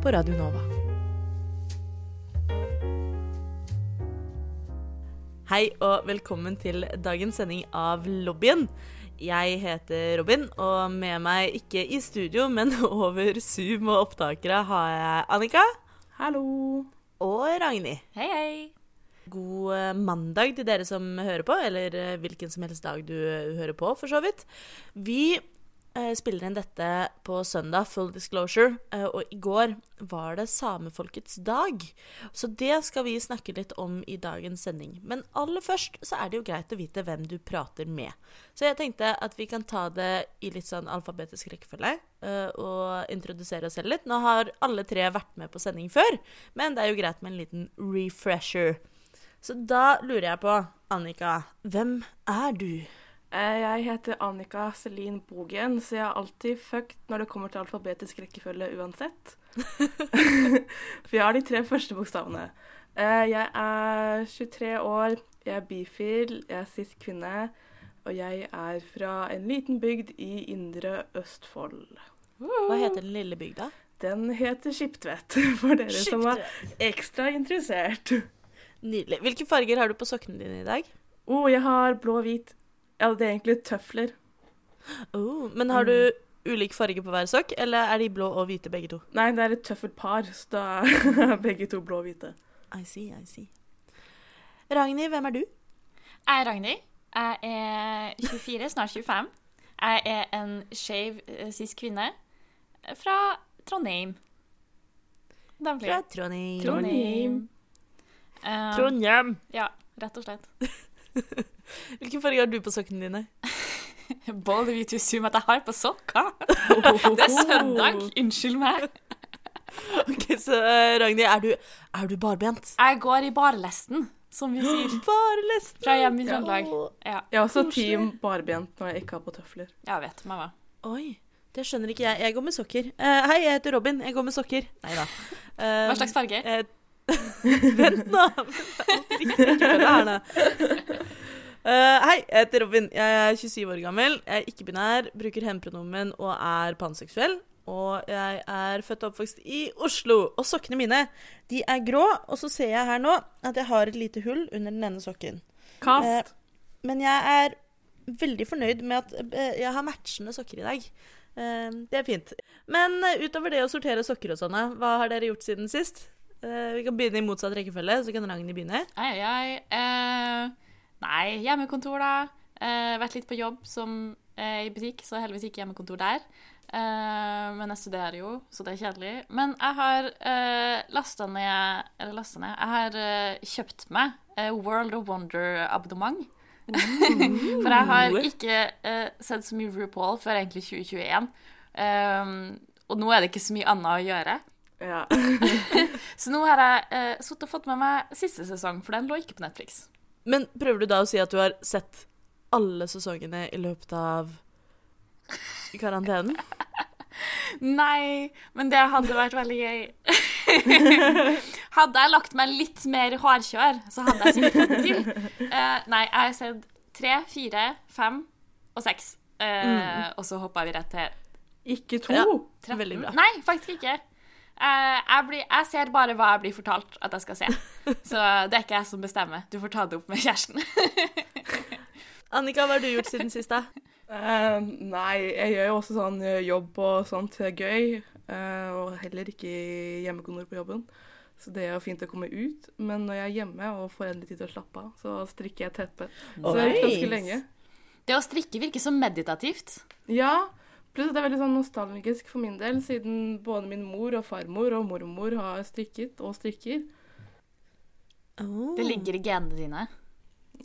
på Radio Nova. Hei og velkommen til dagens sending av Lobbyen. Jeg heter Robin, og med meg ikke i studio, men over Zoom og opptakere har jeg Annika. Hallo. Og Ragnhild. Hei, hei. God eh, mandag til dere som hører på, eller eh, hvilken som helst dag du eh, hører på, for så vidt. Vi spiller inn dette på søndag, full disclosure, eh, og i går var det samefolkets dag. Så det skal vi snakke litt om i dagens sending. Men aller først så er det jo greit å vite hvem du prater med. Så jeg tenkte at vi kan ta det i litt sånn alfabetisk rekkefølge eh, og introdusere oss selv litt. Nå har alle tre vært med på sending før, men det er jo greit med en liten refresher. Så da lurer jeg på, Annika, hvem er du? Eh, Jeg heter Annika Selin Bogen, så jeg er alltid fucked når det kommer til alfabetisk rekkefølge uansett. For jeg har de tre første bokstavene. Eh, Jeg er 23 år, jeg er bifil, jeg er sist kvinne, og jeg er fra en liten bygd i Indre Østfold. Hva heter den lille bygda? Den heter Skiptvet, for dere som er ekstra interessert. Nydelig. Hvilke farger har du på sokkene dine i dag? Å, jeg har blå og hvit. Ja, det er egentlig tøfler. Oh, men har du ulik farge på hver sokk, eller er de blå og hvite begge to? Nei, det er et tøffelpar, så da er begge to blå og hvite. I see, I see. Ragnhild, hvem er du? Jeg er Ragnhild. Jeg er 24, snart 25. Jeg er en skeiv eh, cis-kvinne fra Trondheim. Damklig. Fra Trondheim. Trondheim. Um, Trondheim. Ja, rett og slett. Hvilken farge har du på sokkene dine? Både vi to zoom at jeg har på sokker. Det er søndag. Unnskyld meg. Ok, så eh, Ragnhild, er du, er du barbent? Jeg går i barlesten, som vi sier. Barlesten! Fra hjemme i Trøndelag. Ja, Jeg er også team barbent når jeg ikke har på tøfler. jeg vet meg hva. Oi, det skjønner ikke jeg. Jeg går med sokker. Eh, hei, jeg heter Robin. Jeg går med sokker. Nei da. Eh, Hva slags farge? Eh, Vent nå! Eh, hei, jeg heter Robin. Jeg er 27 år gammel. Jeg er ikke-binær, bruker hen-pronomen og er panseksuell. Og jeg er født og oppvokst i Oslo. Og sokkene mine de er grå, og så ser jeg her nå at jeg har et lite hull under den ene sokken. Kast. Men jeg er veldig fornøyd med at eh, jeg har matchende sokker i dag. Eh, det er fint. Men utover det å sortere sokker og sånne, hva har dere gjort siden sist? Eh, vi kan begynne i motsatt rekkefølge, så kan Ragnhild begynne. Ai, ai. Eh, nei, hjemmekontor, da. Uh, vært litt på jobb som i butikk, så heldigvis ikke hjemmekontor der. Men jeg studerer jo, så det er kjedelig. Men jeg har uh, lasta ned Eller lasta ned Jeg har kjøpt meg World of Wonder-abonnement. For jeg har ikke sett så mye RuPaul før egentlig 2021. Um, og nå er det ikke så mye annet å gjøre. Ja. Så nå har jeg uh, sittet og fått med meg siste sesong, for den lå ikke på Netflix. Men prøver du da å si at du har sett alle sesongene i løpet av karantenen? Nei, men det hadde vært veldig gøy. hadde jeg lagt meg litt mer hardkjør, så hadde jeg sikkert fått det til. Uh, nei, jeg har sett tre, fire, fem og seks. Eh, Og så hoppa vi rett til Ikke to. Ja. Veldig bra. Nei, faktisk ikke. Eh, jeg, blir, jeg ser bare hva jeg blir fortalt at jeg skal se. Så det er ikke jeg som bestemmer. Du får ta det opp med kjæresten. Annika, hva har du gjort siden sist, da? Uh, nei, jeg gjør jo også sånn eh, jobb og sånt gøy. Uh, og heller ikke hjemmekontor på jobben. Så det er jo fint å komme ut. Men når jeg er hjemme og får endelig tid til å slappe av, så strikker jeg teppe. Så det er ganske lenge. Det å strikke virker så meditativt. Ja, pluss at det er veldig sånn nostalgisk for min del, siden både min mor og farmor og mormor har strikket og strikker. Oh. Det ligger i genene dine.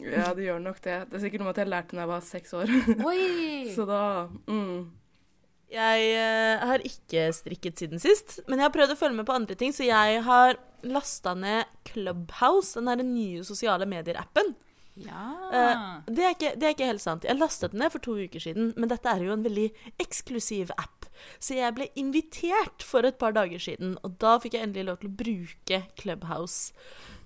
Ja, det gjør nok det. Det er sikkert noe med at jeg lærte det da jeg var seks år. Oi! Så da mm. Jeg eh, har ikke strikket siden sist, men jeg har prøvd å følge med på andre ting, så jeg har lasta ned Clubhouse, den nye sosiale medier-appen. Ja. Uh, det, er ikke, det er ikke helt sant. Jeg lastet den ned for to uker siden, men dette er jo en veldig eksklusiv app. Så jeg ble invitert for et par dager siden, og da fikk jeg endelig lov til å bruke Clubhouse.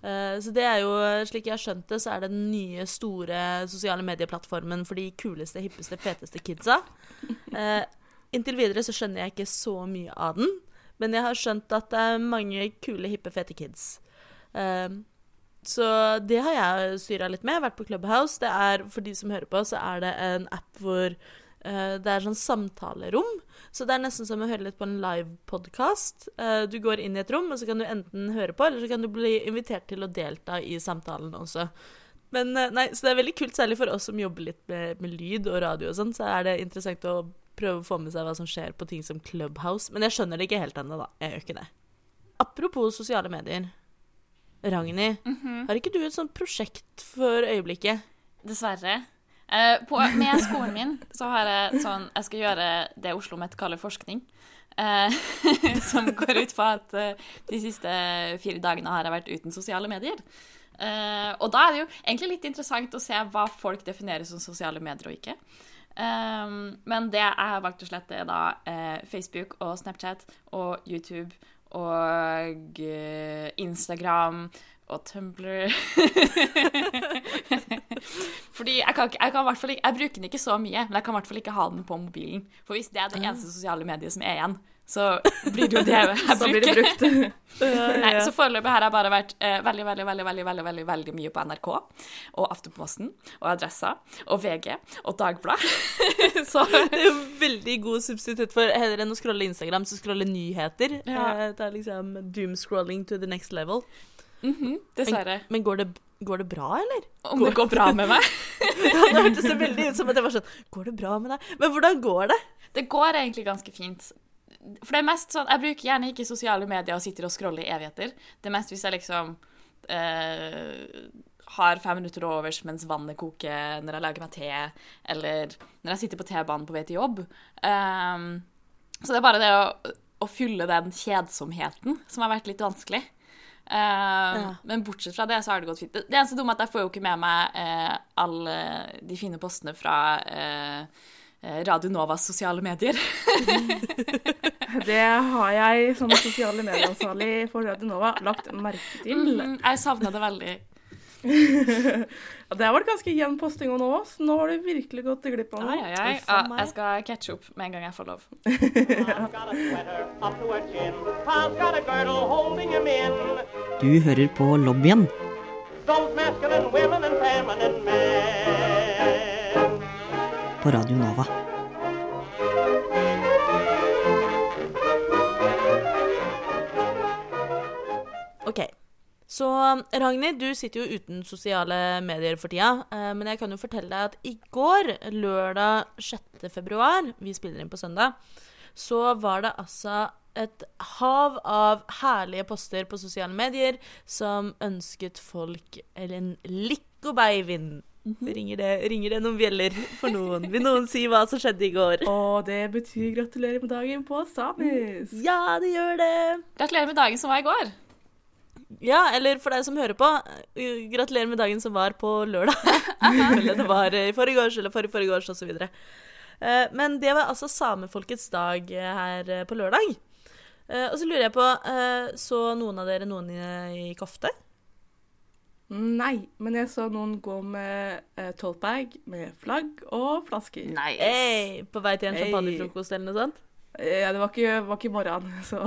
Eh, så det er jo, slik jeg har skjønt det, så er det den nye, store sosiale medieplattformen for de kuleste, hippeste, feteste kidsa. Uh, inntil videre så skjønner jeg ikke så mye av den, men jeg har skjønt at det er mange kule, hippe, fete kids. Eh, så det har jeg styra litt med. Vært på Clubhouse. Det er, For de som hører på, så er det en app hvor uh, det er sånn samtalerom. Så det er nesten som å høre litt på en livepodkast. Uh, du går inn i et rom, og så kan du enten høre på, eller så kan du bli invitert til å delta i samtalen også. Men uh, nei, Så det er veldig kult, særlig for oss som jobber litt med, med lyd og radio og sånn, så er det interessant å prøve å få med seg hva som skjer på ting som Clubhouse. Men jeg skjønner det ikke helt ennå, da. Jeg gjør ikke det. Apropos sosiale medier. Ragnhild, har ikke du et sånt prosjekt for øyeblikket? Dessverre. Eh, på, med skolen min så har jeg sånn Jeg skal gjøre det Oslo Met kaller forskning. Eh, som går ut på at eh, de siste fire dagene har jeg vært uten sosiale medier. Eh, og da er det jo egentlig litt interessant å se hva folk definerer som sosiale medier og ikke. Eh, men det jeg har valgt å slette, er da eh, Facebook og Snapchat og YouTube og eh, Instagram og Tumblr. Fordi jeg kan, ikke, jeg kan hvert fall ikke Jeg bruker den ikke så mye, men jeg kan i hvert fall ikke ha den på mobilen. For hvis det er det eneste sosiale mediet som er igjen, så blir det jo det jeg bruker. brukt. Nei, så foreløpig har jeg bare vært eh, veldig, veldig, veldig, veldig, veldig, veldig, veldig mye på NRK og Aftenposten og Adressa og VG og Dagbladet. så Det er jo veldig god substitutt for heller enn å scrolle Instagram, så scrolle nyheter. Ja. Eh, Det er liksom doom-scrolling to the next level. mhm, dessverre. Men går det, går det bra, eller? Om det går bra med meg? Det hørtes så veldig ut som at jeg var sånn Går det bra med deg? Men hvordan går det? Det går egentlig ganske fint. For det er mest sånn Jeg bruker gjerne ikke sosiale medier og sitter og scroller i evigheter. Det er mest hvis jeg liksom eh, har fem minutter overs mens vannet koker, når jeg lager meg te, eller når jeg sitter på T-banen på vei til jobb. Ehm, så det er bare det å, å fylle den kjedsomheten som har vært litt vanskelig. Ehm, Ja. Men bortsett fra det, så har det gått fint. Det det eneste dumme er at jeg får jo ikke med meg eh, alle de fine postene fra eh, eh, Radio Novas sosiale medier. Det har jeg som sosiale medieansvarlig for Radio Nova lagt merke til. Mm, Jeg savna det veldig. Det har vært ganske jevn posting nå, så nå har du virkelig gått glipp av noe. ai, ai. Ja, jeg skal catche opp med en gang jeg får lov. Du hører på lobbyen Don't masculine women and feminine men. På Radio Nova. OK. Så Ragnhild, du sitter jo uten sosiale medier for tida. eh, Men jeg kan jo fortelle deg at i går, lørdag 6. februar, vi spiller inn på søndag, så var det altså et hav av herlige poster på sosiale medier som ønsket folk eller likkobeivind. ringer, det, ringer det noen bjeller for noen? Vil noen si hva som skjedde i går? Og det betyr gratulerer med dagen på samisk. Ja, det gjør det! Gratulerer med dagen som var i går. Ja, eller for deg som hører på, uh, gratulerer med dagen som var på lørdag. Eller det var i forgårs eller forrige forgårs osv. Uh, men det var altså samefolkets dag uh, her på lørdag. Og så lurer jeg på, så noen av dere noen i, i kofte? Nei, men jeg så noen gå med eh, tote-bag med flagg og flasker. Nice. Hey, på vei til en Hey. champagnefrokost eller noe sånt? Eh, Ja, det var ikke, var ikke morgenen, så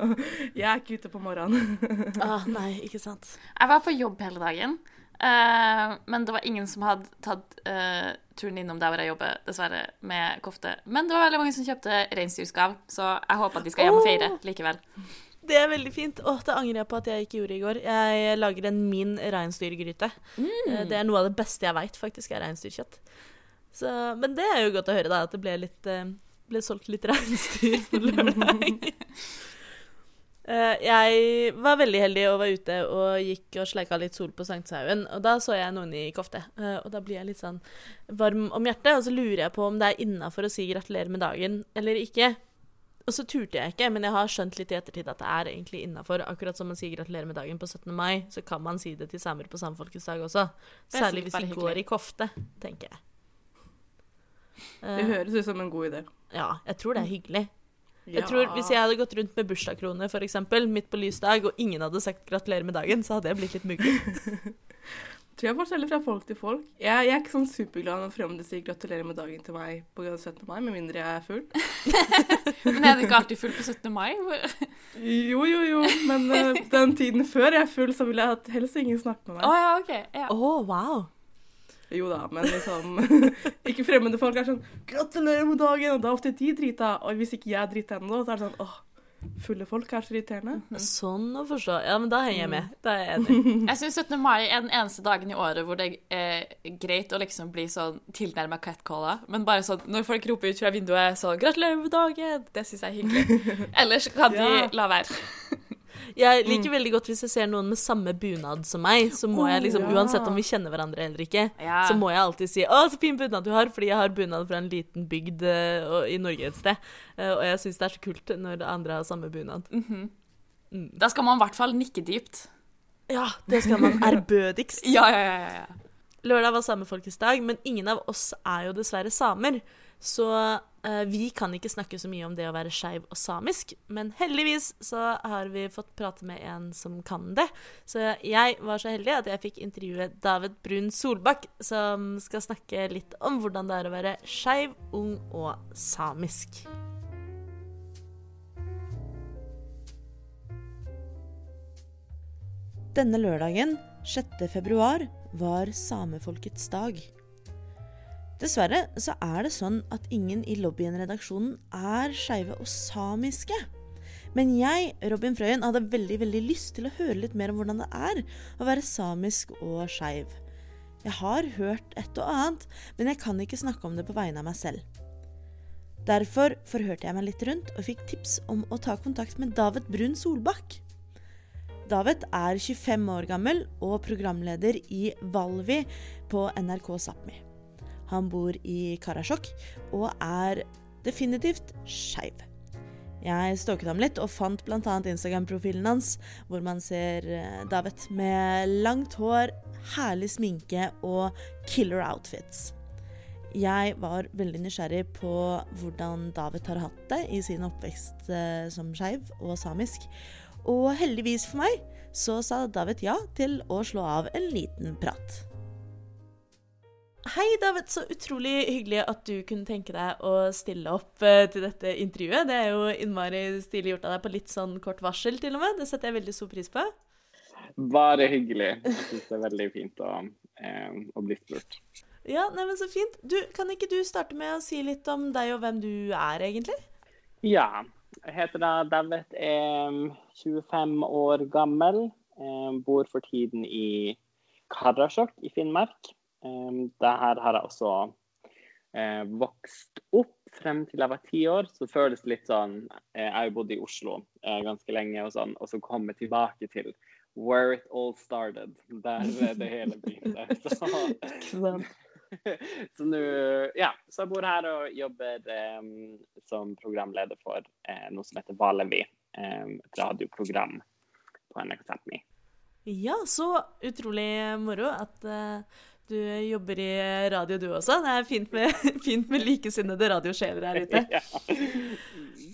jeg er ikke ute på morgenen. Ah, nei, ikke sant. Jeg var på jobb hele dagen, uh, men det var ingen som hadde tatt uh, turen innom der hvor jeg jobber, dessverre, med kofte. Men det var veldig mange som kjøpte reinsdyrskav, så jeg håper at de skal hjem og feire likevel. Det er veldig fint. Åh, det angrer jeg på at jeg ikke gjorde i går. Jeg lager en min reinsdyrgryte. Mm. Det er noe av det beste jeg veit, faktisk, er reinsdyrkjøtt. Så, men det er jo godt å høre, da, at det ble, litt, eh, ble solgt litt reinsdyr på lørdag. Eh, jeg var veldig heldig og var ute og gikk og sleika litt sol på Sankthanshaugen. Og da så jeg noen i kofte. Eh, og da blir jeg litt sånn varm om hjertet. Og så lurer jeg på om det er innafor å si gratulerer med dagen eller ikke. Og så turte jeg ikke, men jeg har skjønt litt i ettertid at det er egentlig innafor. Akkurat som man sier gratulerer med dagen på 17. mai, så kan man si det til samer på Samfolkets dag også. Særlig hvis de hyggelig. går i kofte, tenker jeg. Det Eh, høres ut som en god idé. ja, jeg tror det er hyggelig. Jeg tror Hvis jeg hadde gått rundt med bursdagskrone eksempel, midt på lys dag, og ingen hadde sagt 'gratulerer med dagen', så hadde jeg blitt litt muggen. tror jeg forskjellig fra folk til folk. Jeg, jeg er ikke sånn superglad når fremmede sier 'gratulerer med dagen' til meg på 17. mai, med mindre jeg er full. Men er du ikke alltid full på 17. mai? Jo, jo, jo, men uh, den tiden før jeg er full, så vil jeg at helst ingen snakker med Å oh, ja, OK. Ja. Å, wow. Jo da, men liksom Ikke fremmede folk er sånn 'gratulerer med dagen', og da er ofte de drita. Og hvis ikke jeg er drita ennå, så er det sånn åh, fulle folk er så irriterende. Sånn å forstå. Ja, men da henger jeg med. Da er jeg enig. Jeg syns 17. mai er den eneste dagen i året hvor det er greit å liksom bli sånn tilnærma catcalla. Men bare sånn når folk roper ut fra vinduet sånn 'Gratulerer med dagen!' Det syns jeg er hyggelig. Ellers kan de Ja. la være. Jeg liker veldig godt hvis jeg ser noen med samme bunad som meg, så må jeg liksom, Oh, ja. uansett om vi kjenner hverandre eller ikke, så må jeg alltid si 'Å, så fin bunad du har', fordi jeg har bunad fra en liten bygd uh, i Norge et sted. Uh, Og jeg syns det er så kult når andre har samme bunad. Da skal man i hvert fall nikke dypt. Ja, det skal man ærbødigst. Ja, ja, ja. ja. Lørdag var samefolkets dag, men ingen av oss er jo dessverre samer. Så vi kan ikke snakke så mye om det å være skeiv og samisk. Men heldigvis så har vi fått prate med en som kan det. Så jeg var så heldig at jeg fikk intervjue David Brun Solbakk, som skal snakke litt om hvordan det er å være skeiv, ung og samisk. Denne lørdagen, 6. februar, var samefolkets dag. Dessverre så er det sånn at ingen i lobbyen-redaksjonen er skeive og samiske. Men jeg, Robin Frøyen, hadde veldig veldig lyst til å høre litt mer om hvordan det er å være samisk og skeiv. Jeg har hørt et og annet, men jeg kan ikke snakke om det på vegne av meg selv. Derfor forhørte jeg meg litt rundt og fikk tips om å ta kontakt med David Brun Solbakk. David er 25 år gammel og programleder i Valvi på NRK Sápmi. Han bor i Karasjok og er definitivt skeiv. Jeg stalket ham litt og fant bl.a. Instagram-profilen hans, hvor man ser eh, David med langt hår, herlig sminke og killer outfits. Jeg var veldig nysgjerrig på hvordan David har hatt det i sin oppvekst eh, som skeiv og samisk. Og heldigvis for meg så sa David ja til å slå av en liten prat. Hei, David. Så utrolig hyggelig at du kunne tenke deg å stille opp eh, til dette intervjuet. Det er jo innmari stilig gjort av deg på litt sånn kort varsel, til og med. Det setter jeg veldig stor pris på. Bare hyggelig. Jeg syns det er veldig fint å, eh, å bli spurt. Ja, nei, men så fint. Du, kan ikke du starte med å si litt om deg og hvem du er, egentlig? Ja. Jeg heter da David, er 25 år gammel. Jeg Bor for tiden i Karasjok i Finnmark. Eh, her har jeg også eh, vokst opp frem til jeg var ti år. Så det føles litt sånn eh, Jeg har bodd i Oslo eh, ganske lenge, og sånn, og så komme tilbake til where it all started. Der det hele begynte. Så, så nå Ja, så jeg bor her og jobber som programleder for eh, noe som heter Valevi, et radioprogram på NRK Sápmi. Ja, så utrolig moro at eh, du jobber i radio, du også. Det er fint med, fint med likesinnede radiosjeler her ute.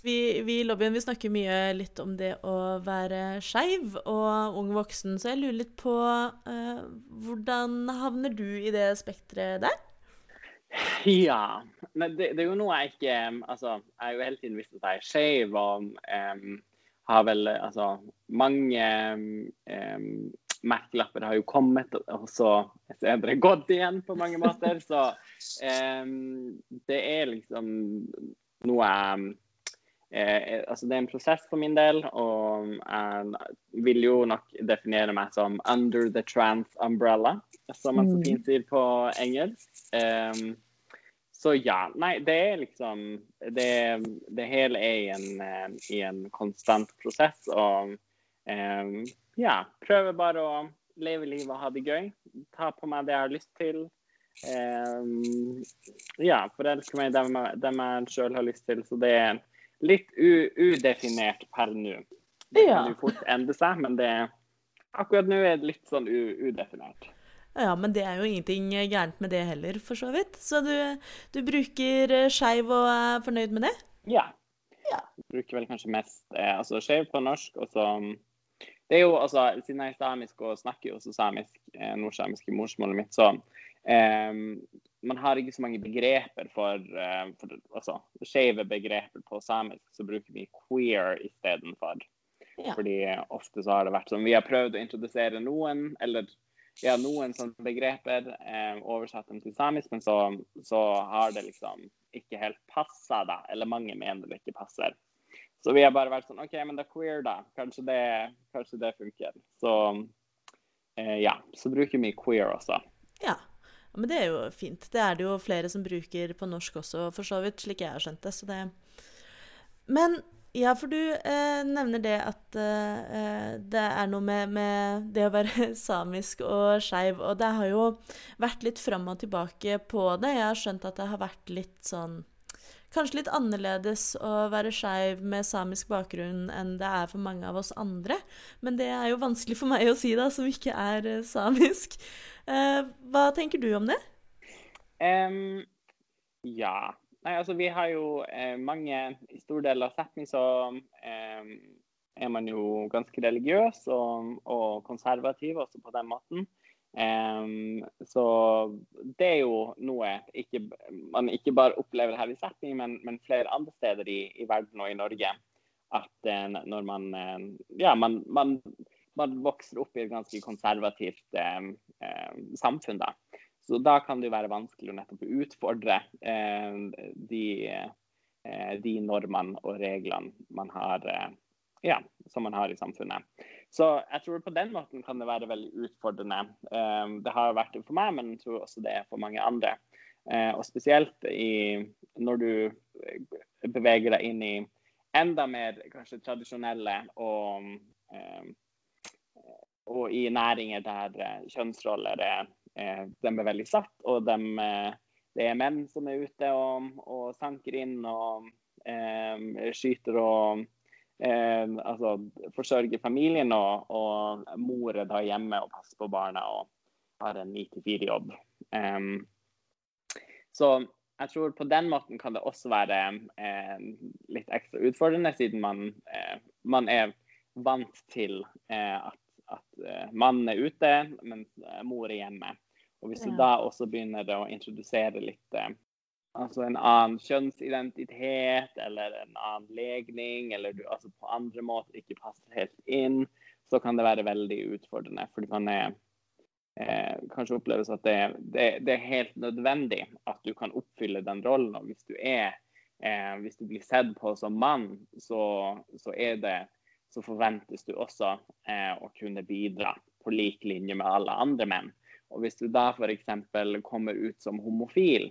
Vi, vi i lobbyen vi snakker mye litt om det å være skeiv og ung voksen, så jeg lurer litt på eh, hvordan havner du i det spekteret der? Ja. Men det, det er jo noe jeg ikke Altså, jeg har jo hele tiden visst at jeg er skeiv, og um, har vel altså Mange em, merkelapper har jo kommet, og så senere gått igjen på mange måter. Så em, det er liksom noe jeg Eh, altså det er en prosess for min del, og jeg vil jo nok definere meg som 'under the trans umbrella', som man så fint sier på engelsk. Em, så ja. Nei, det er liksom Det, det hele er i en, i en konstant prosess. Og eh, ja, prøver bare å leve livet og ha det gøy. Ta på meg det jeg har lyst til. Um, ja, forelske meg dem, dem jeg sjøl har lyst til. Så det er litt u udefinert per nå. Det kan jo fort endre seg, men det, akkurat nå er det litt sånn u udefinert. Ja, men det er jo ingenting gærent med det heller, for så vidt. Så du, du bruker eh, skeiv og er fornøyd med det? Ja. Ja. Bruker vel kanskje mest eh, altså skeiv på norsk, og så Det er jo altså Siden jeg er samisk og snakker jo også samisk, eh, nordsamisk i morsmålet mitt, så eh, man har ikke så mange begreper for, eh, for altså skeive begreper på samisk, så bruker vi queer istedenfor. Ja. Fordi ofte så har det vært sånn Vi har prøvd å introdusere noen, eller ja, noen sånne begreper, eh, oversatt dem til samisk, men så, så har det liksom ikke helt passa, da. Eller mange mener det ikke passer. Så vi har bare vært sånn OK, men da queer, da. Kanskje det, kanskje det funker. Så eh, ja. Så bruker vi queer også. Ja, Men det er jo fint. Det er det jo flere som bruker på norsk også, for så vidt, slik jeg har skjønt det. Så det Men ja, for du eh, nevner det at eh, det er noe med, med det å være samisk og skeiv, og det har jo vært litt fram og tilbake på det. Jeg har skjønt at det har vært litt sånn Kanskje litt annerledes å være skeiv med samisk bakgrunn enn det er for mange av oss andre. Men det er jo vanskelig for meg å si, da, som ikke er eh, samisk. Eh, hva tenker du om det? Um, ja. Nei, altså vi har jo eh, mange I stor del av Sápmi så em, er man jo ganske religiøs og, og konservativ også på den måten. Em, så det er jo noe ikke, man ikke bare opplever her i Sápmi, men, men flere andre steder i, i verden og i Norge. At uh, når man uh, Ja, man, man, man vokser opp i et ganske konservativt uh, samfunn, da. Så da kan det jo være vanskelig å nettopp utfordre de, eh, de normene og reglene man har, ja, som man har i samfunnet. Så jeg tror på den måten kan det være veldig utfordrende. Eh, det har vært det for meg, men jeg tror også det er for mange andre. Eh, og spesielt i, når du eh, beveger deg inn i enda mer kanskje tradisjonelle og, eh, og i næringer der eh, kjønnsroller er eh, de er veldig satt, og de, det er menn som er ute og, og sanker inn og skyter og eh, altså, forsørge familien, og, og mor er da hjemme og passer på barna og har en 9-4-jobb. Um, så jeg tror på den måten kan det også være eh, litt ekstra utfordrende, siden man, eh, man er vant til eh, at, at eh, mannen er ute, mens eh, mor er hjemme. Og hvis du da også begynner å introdusere litt altså en annen kjønnsidentitet eller en annen legning, eller du altså på andre måter ikke passer helt inn, så kan det være veldig utfordrende. Fordi man er eh, kanskje oppleves at det, det, det er helt nødvendig at du kan oppfylle den rollen. Og hvis du er eh, hvis du blir sett på som mann, så, så er det så forventes du også eh, å kunne bidra på lik linje med alle andre menn. Og hvis du da f.eks. kommer ut som homofil,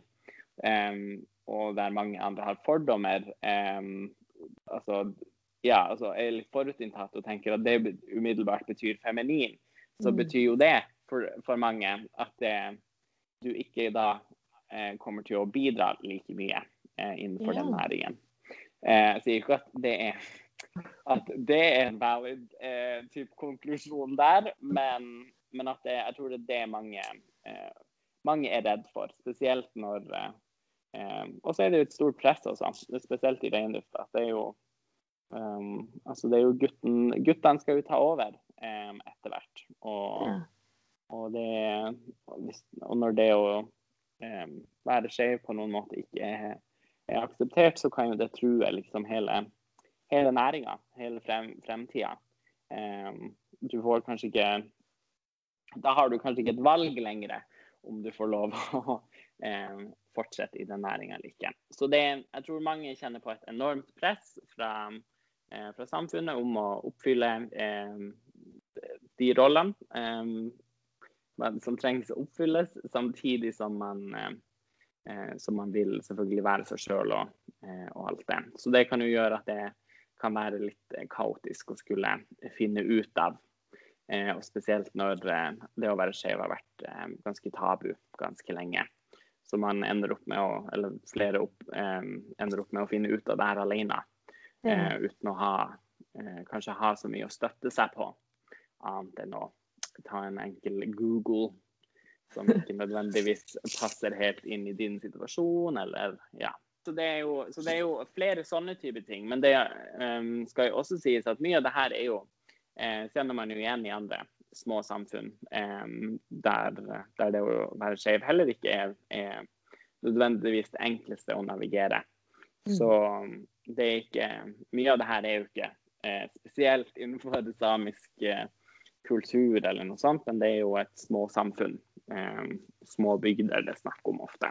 og der mange andre har fordommer, eh, altså, ja, altså er litt forutinntatt og tenker at det umiddelbart betyr feminin, så Mm. betyr jo det for, for mange at det du ikke da eh, kommer til å bidra like mye eh, innenfor den Ja. næringen. Eh, jeg sier ikke at det er at det er en valid eh, type konklusjon der, men, men at det, jeg tror det er det mange, eh, mange er redd for. Spesielt når eh, eh, Og så er det jo et stort press også, spesielt i reindrifta. Det er jo um, altså det er jo gutten, Guttene skal jo ta over um, etter hvert. Og, Ja. og, det, og, når det å um, være skeiv på noen måte ikke er, er akseptert, så kan jo det true liksom hele hele næringa, hele frem, fremtida. Um, du får kanskje ikke Da har du kanskje ikke et valg lenger om du får lov å um, fortsette i den næringa eller ikke. Så det, jeg tror mange kjenner på et enormt press fra, uh, fra samfunnet om å oppfylle um, de rollene um, som trengs å oppfylles, samtidig som man eh, så man vil selvfølgelig være seg sjøl og, eh, og alt det. Så det kan jo gjøre at det kan være litt eh, kaotisk å skulle finne ut av. Eh, og spesielt når eh, det å være skeiv har vært eh, ganske tabu ganske lenge. Så man ender opp med å, eller flere opp, eh, ender opp med å finne ut av det her alene. Eh, uten å ha, eh, kanskje ha så mye å støtte seg på, annet enn å ta en enkel Google som ikke nødvendigvis passer helt inn i din situasjon, eller ja. Så det er jo, så det er jo flere sånne type ting. Men det skal jo også sies at mye av det her er jo eh, kjenner man jo igjen i andre små samfunn eh, der, der det å være skeiv heller ikke er, er nødvendigvis det enkleste å navigere. Så det er ikke Mye av det her er jo ikke eh, spesielt innenfor det samiske kultur eller noe sånt, men det er jo et små samfunn. Eh, små bygder det er snakk om ofte.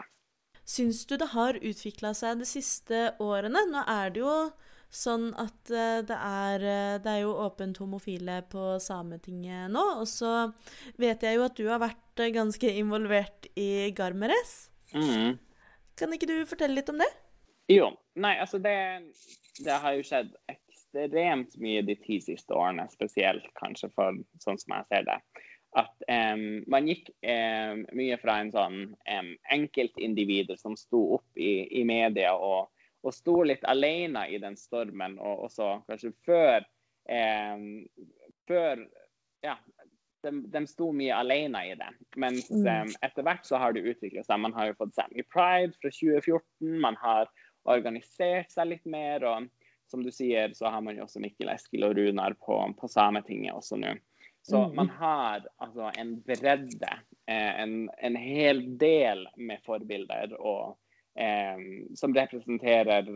Syns du det har utvikla seg de siste årene? Nå er det jo sånn at eh, det er, eh, det er jo åpent homofile på Sametinget nå. Og så vet jeg jo at du har vært eh, ganske involvert i Garmeres. Mm. Kan ikke du fortelle litt om det? Jo, nei, altså det, det har jo skjedd ekstremt mye de ti siste årene, spesielt kanskje for sånn som jeg ser det. At um, man gikk um, mye fra en sånn um, enkeltindivider som sto opp i, i media og, og sto litt alene i den stormen, og også kanskje før eh, Før Ja, de, de sto mye alene i det. Mens em, etter hvert så har det utvikla seg. Man har jo fått Sammy Pride fra 2014. Man har organisert seg litt mer. og som du sier, så har man jo også Mikkel Eskil og Runar på, på Sametinget også nå. Så man har altså en bredde, eh, en, en hel del med forbilder og, eh, som representerer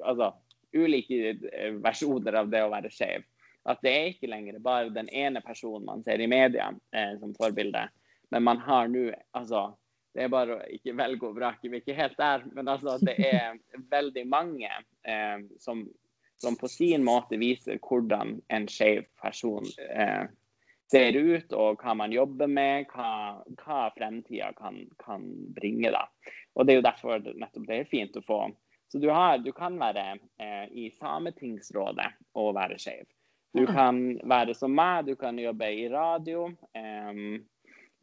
altså, ulike eh, versjoner av det å være skeiv. At det er ikke lenger bare den ene personen man ser i media eh, som forbilde, men man har nå altså det er bare å ikke velge og vrake. Vi er ikke helt der, men altså, det er veldig mange eh, som, som på sin måte viser hvordan en skeiv person eh, ser ut, og hva man jobber med, hva, hva fremtida kan, kan bringe. da. Og Det er jo derfor nettopp det er fint å få. Så du, har, du kan være eh, i Sametingsrådet og være skeiv. Du kan være som meg, du kan jobbe i radio. Eh,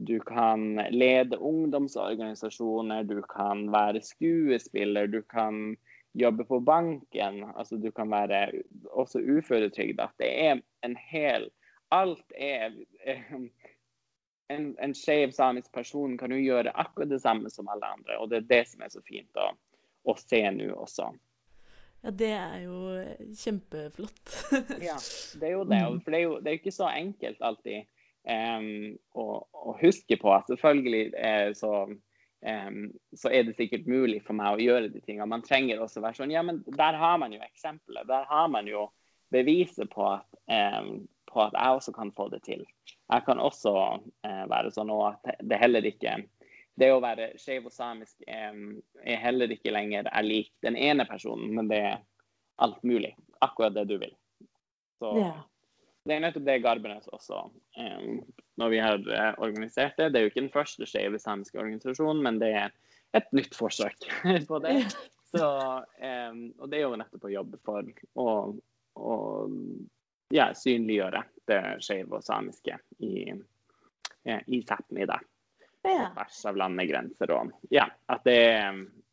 du kan lede ungdomsorganisasjoner, du kan være skuespiller, du kan jobbe på banken. Altså du kan være også uføretrygda. Det er en hel Alt er En, en skeiv samisk person kan jo gjøre akkurat det samme som alle andre, og det er det som er så fint å, å se nå også. Ja, det er jo kjempeflott. Ja, det er jo det. For det er jo, det er jo ikke så enkelt alltid um, å, å huske på at selvfølgelig er så, um, så er det sikkert mulig for meg å gjøre de tingene. Man trenger også være sånn Ja, men der har man jo eksempelet. Der har man jo beviset på at, em, på at jeg også kan få det til. Jeg kan også eh, være sånn og at det heller ikke det å være skeiv og samisk er, er heller ikke lenger er lik den ene personen, men det er alt mulig. Akkurat det du vil. Så yeah. det er nettopp det Garbenes også, eh, når vi har eh, organisert det. Det er jo ikke den første skeive samiske organisasjonen, men det er et nytt forsøk på det. Så, eh, og det er jo nettopp å jobbe for å, å ja, synliggjøre det skeive og samiske i, eh, i Sápmi. da Ja. på tvers av landegrenser. Og ja, at det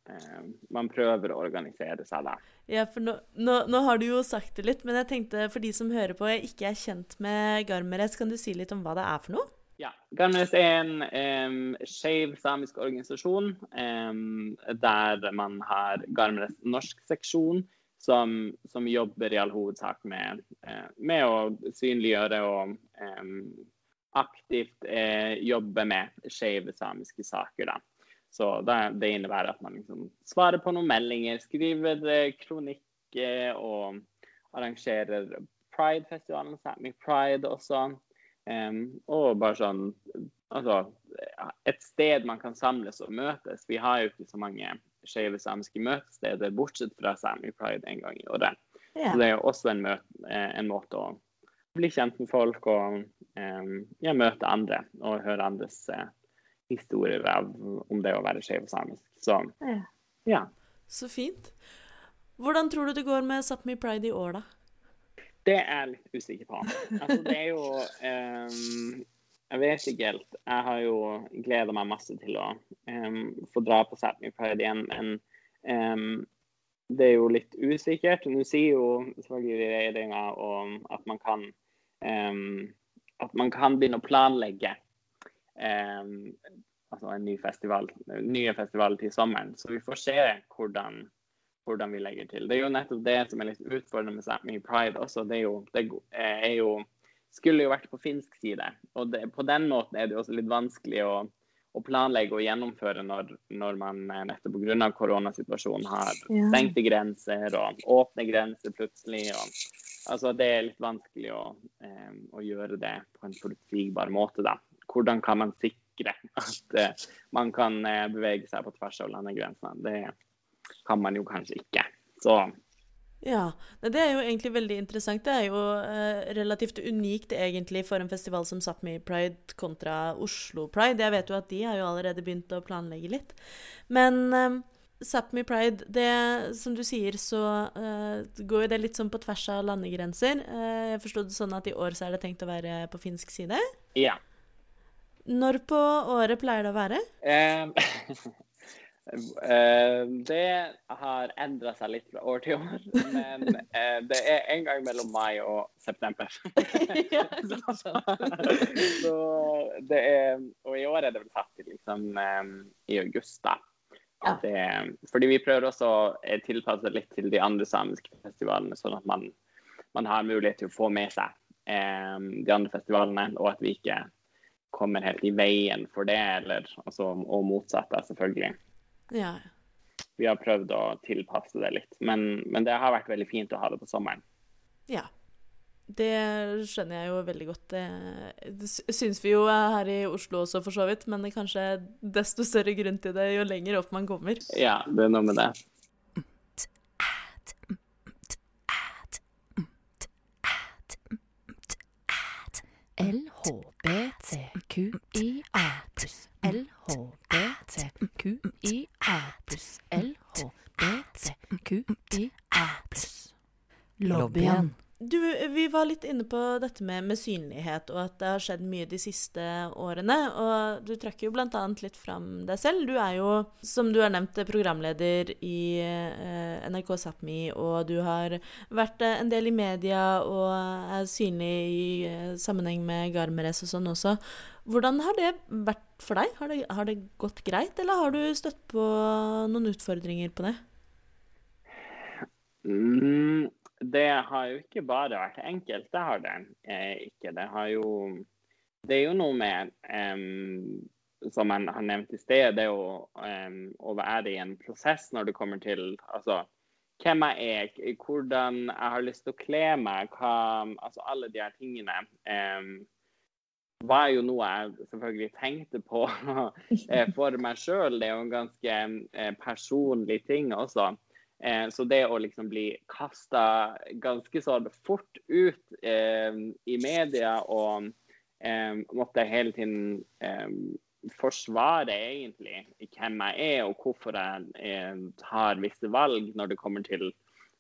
eh, Man prøver å organisere seg da. Ja, for nå, nå, nå har du jo sagt det litt, men jeg tenkte for de som hører på og ikke er kjent med Garmeres, kan du si litt om hva det er for noe? Ja, Garmeres er en um, skeiv samisk organisasjon em, der man har Garmeres norsk seksjon, som, som jobber i all hovedsak med, eh, med å synliggjøre og em, aktivt eh, jobbe med skeive samiske saker. Da. Så det, det innebærer at man liksom svarer på noen meldinger, skriver eh, kronikk eh, og arrangerer Pride-festivalen, Sápmi Pride også. Um, og bare sånn Altså et sted man kan samles og møtes. Vi har jo ikke så mange skeive samiske møtesteder, bortsett fra Sami Pride en gang i året. Ja. Så det er jo også en, møte, eh, en måte å bli kjent med folk og eh, ja, møte andre og høre andres eh, historier av, om det å være skeiv og samisk. Så Ja. ja. Så fint. Hvordan tror du det går med Sápmi Pride i år, da? Det er jeg litt usikker på. Altså, det er jo ehm, Jeg vet ikke helt. Jeg har jo gleda meg masse til å um, få dra på Sapmi Pride igjen, men um, det er jo litt usikkert. Nå sier jo selvfølgelig regjeringa at man kan um, at man kan begynne å planlegge altså en ny festival, nye festivaler til sommeren. Så vi får se hvordan hvordan vi legger til. Det er jo nettopp det som er litt utfordrende med Sapmi Pride også. Det er jo, det er jo skulle jo vært på finsk side. Og det, på den måten er det jo også litt vanskelig å, å planlegge og gjennomføre når, når man eh, nettopp pga. koronasituasjonen har stengte grenser og åpne grenser plutselig. Og, altså det er litt vanskelig å, eh, å gjøre det på en forutsigbar måte, da. Hvordan kan man sikre at eh, man kan eh, bevege seg på tvers av landegrensene? Det kan man jo kanskje ikke. Så Ja, det er jo egentlig veldig interessant. Det er jo eh, relativt unikt egentlig for en festival som Sápmi Pride kontra Oslo Pride. Jeg vet jo at de har jo allerede begynt å planlegge litt. Men eh, Sápmi Pride, det som du sier, så eh, går jo det litt sånn på tvers av landegrenser. Eh, jeg forsto det sånn at i år så er det tenkt å være på finsk side. ja. Når på året pleier det å være? Eh, det har endra seg litt fra år til år, men eh, det er en gang mellom mai og september. Så det er Og i år er det vel satt til liksom eh, i august, da. Det, fordi vi prøver også å eh, tilpasse litt til de andre samiske festivalene, sånn at man, man har mulighet til å få med seg eh, de andre festivalene, og at vi ikke kommer helt i veien for det, eller, altså, og motsatt, selvfølgelig. Ja. Vi har prøvd å tilpasse det litt, men, men det har vært veldig fint å ha det på sommeren. Ja. Det skjønner jeg jo veldig godt. Det, det syns vi jo her i Oslo også, for så vidt. Men det er kanskje desto større grunn til det jo lenger opp man kommer. Ja, det er noe med det. LHBTQIA pluss LHBTQIA pluss LHBTQIA pluss Lobbyen. Du, vi var litt inne på dette med, med synlighet, og at det har skjedd mye de siste årene. Og du trekker jo annet litt fram deg selv. Du er jo, som du har nevnt, programleder i eh, NRK Sápmi, og du har vært eh, en del i media og er synlig i eh, sammenheng med Garmeres og sånn også. Hvordan har det vært for deg? Har det, har det gått greit, eller har du støtt på noen utfordringer på det? Mm, det har jo ikke bare vært enkelt, det har det eh, ikke. Det har jo Det er jo noe med um, Som jeg har nevnt i sted, det er jo å være i en prosess når det kommer til altså, hvem jeg er, hvordan jeg har lyst til å kle meg, hva, altså alle de her tingene. Um, var jo noe jeg selvfølgelig tenkte på eh, for meg sjøl. Det er jo en ganske eh, personlig ting også. Eh, Så det å liksom bli kasta ganske sånn fort ut eh, i media og eh, måtte hele tiden eh, forsvare egentlig hvem jeg er og hvorfor jeg eh, tar visse valg når det kommer til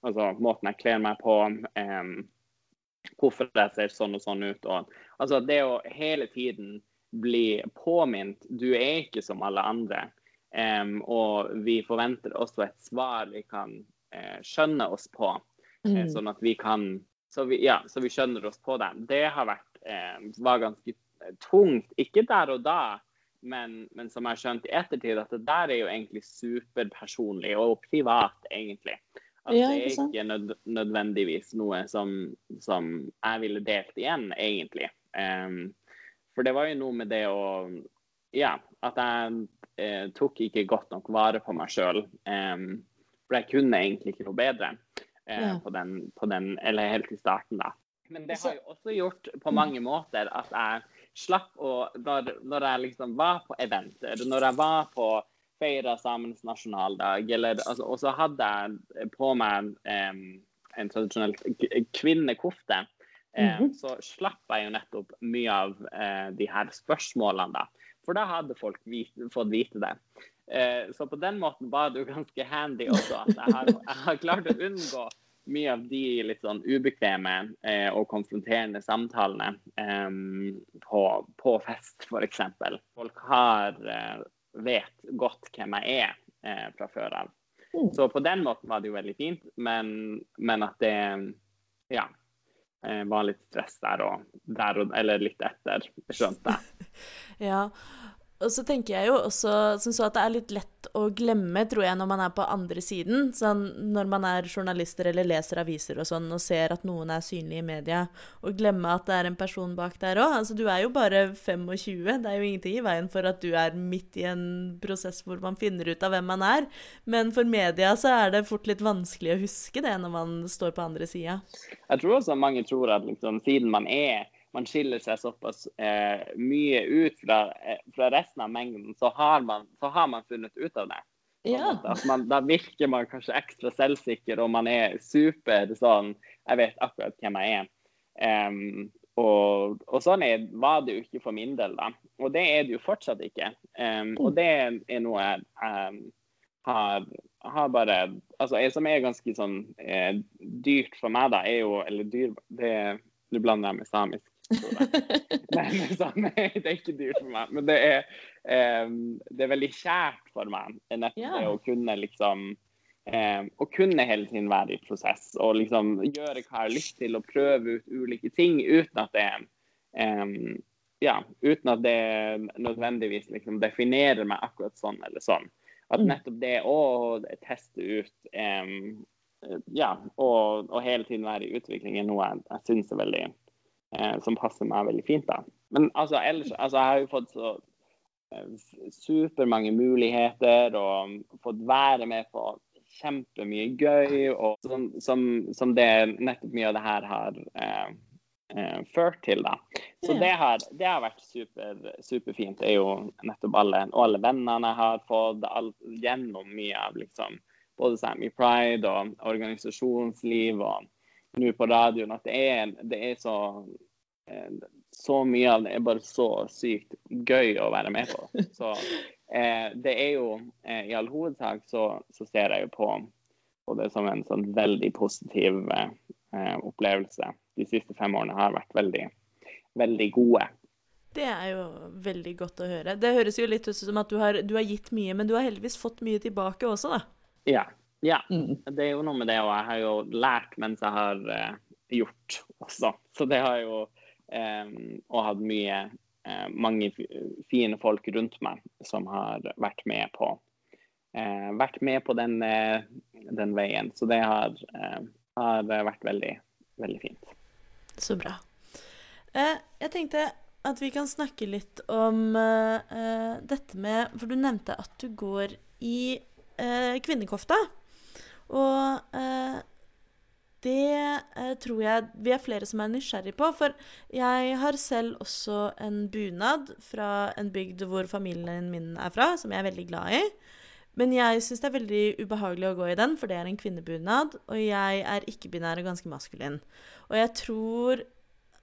altså, måten jeg kler meg på, eh, hvorfor jeg ser sånn og sånn ut. Og, altså det å hele tiden bli påminnet du er ikke som alle andre. Em, og vi forventer også et svar vi kan uh, skjønne oss på, mm. uh, sånn at vi kan så vi, ja, så vi skjønner oss på det. Det har vært, uh, var ganske tungt. Ikke der og da, men, men som jeg har skjønt i ettertid, at det der er jo egentlig superpersonlig og privat, egentlig. At Ja, det er ikke nød, nødvendigvis noe som, som jeg ville delt igjen, egentlig. Um, for det var jo noe med det å Ja, at jeg eh, tok ikke godt nok vare på meg sjøl. for jeg kunne egentlig ikke noe bedre eh, Ja. på, den, på den Eller helt i starten, da. Men det har jo også gjort på mange måter at jeg slapp å Når, når jeg liksom var på eventer, når jeg var på feira samenes nasjonaldag, eller altså, Og så hadde jeg på meg em, en tradisjonell kvinnekofte. Eh, -hmm. Så slapp jeg jo nettopp mye av eh, de her spørsmålene, da. For da hadde folk vite, fått vite det. eh, så på den måten var det jo ganske handy også. At jeg har, jeg har klart å unngå mye av de litt sånn ubekvemme eh, og konfronterende samtalene eh, på, på fest, f.eks. Folk har eh, vet godt hvem jeg er eh, fra før av. Så på den måten var det jo veldig fint, men, men at det ja, eh, var litt stress der og, der og Eller litt etter, skjønte jeg. Ja, og så tenker jeg jo også som så at det er litt lett å glemme, tror jeg, når man er på andre siden. Sånn når man er journalister eller leser aviser og sånn og ser at noen er synlig i media, og glemme at det er en person bak der òg. Altså, du er jo bare 25. Det er jo ingenting i veien for at du er midt i en prosess hvor man finner ut av hvem man er. Men for media så er det fort litt vanskelig å huske det når man står på andre sida. Jeg tror også mange tror at liksom, siden man er man skiller seg såpass eh, mye ut fra, eh, fra, resten av mengden, så har, man, så har man funnet ut av det. Ja. At man, da virker man kanskje ekstra selvsikker, og man er super sånn Jeg vet akkurat hvem jeg er. Um, og, og, sånn er, var det jo ikke for min del, da. Og det er det jo fortsatt ikke. Um, og det er noe jeg um, har, har, bare Altså, jeg, som er ganske sånn eh, dyrt for meg, da, er jo Eller dyr det, Nå blander jeg med samisk. Nei, sånn, det er ikke dyrt for meg. Men det er, um, det er veldig kjært for meg nettopp yeah. det å kunne liksom um, Å kunne hele tiden være i prosess og liksom gjøre hva jeg har lyst til, og prøve ut ulike ting uten at det um, ja, uten at det nødvendigvis liksom definerer meg akkurat sånn eller sånn. At Mm. nettopp det å teste ut um, ja, og, og hele tiden være i utvikling er noe jeg, jeg syns er veldig som passer meg veldig fint. da. Men altså, ellers, altså, jeg har jo fått så eh, supermange muligheter og fått være med på kjempemye gøy, og som, som, som det nettopp mye av det her har eh, eh, ført til. da. Så det har, det har vært super, superfint. Det er jo nettopp alle, og alle vennene jeg har fått all, gjennom mye av liksom, både Sammy Pride og organisasjonsliv og nå på radioen, at det er, det er så så mye av det er bare så sykt gøy å være med på. Så eh, det er jo eh, I all hovedsak så, så ser jeg jo på, på det som en sånn veldig positiv eh, eh, opplevelse. De siste fem årene har vært veldig, veldig gode. Det er jo veldig godt å høre. Det høres jo litt ut som at du har, du har gitt mye, men du har heldigvis fått mye tilbake også, da. Ja. Ja. Mm. Det er jo noe med det, og jeg har jo lært mens jeg har uh, gjort også. Så det har jo um, Og hatt mye uh, mange fine folk rundt meg som har vært med på uh, vært med på den, den veien. Så det har, har vært veldig, veldig fint. Så bra. Jeg tenkte at vi kan snakke litt om dette med For du nevnte at du går i kvinnekofta. Og eh, det eh, tror jeg vi er flere som er nysgjerrig på. For jeg har selv også en bunad fra en bygd hvor familien min er fra, som jeg er veldig glad i. Men jeg syns det er veldig ubehagelig å gå i den, for det er en kvinnebunad. Og jeg er ikke-binær og ganske maskulin. Og jeg tror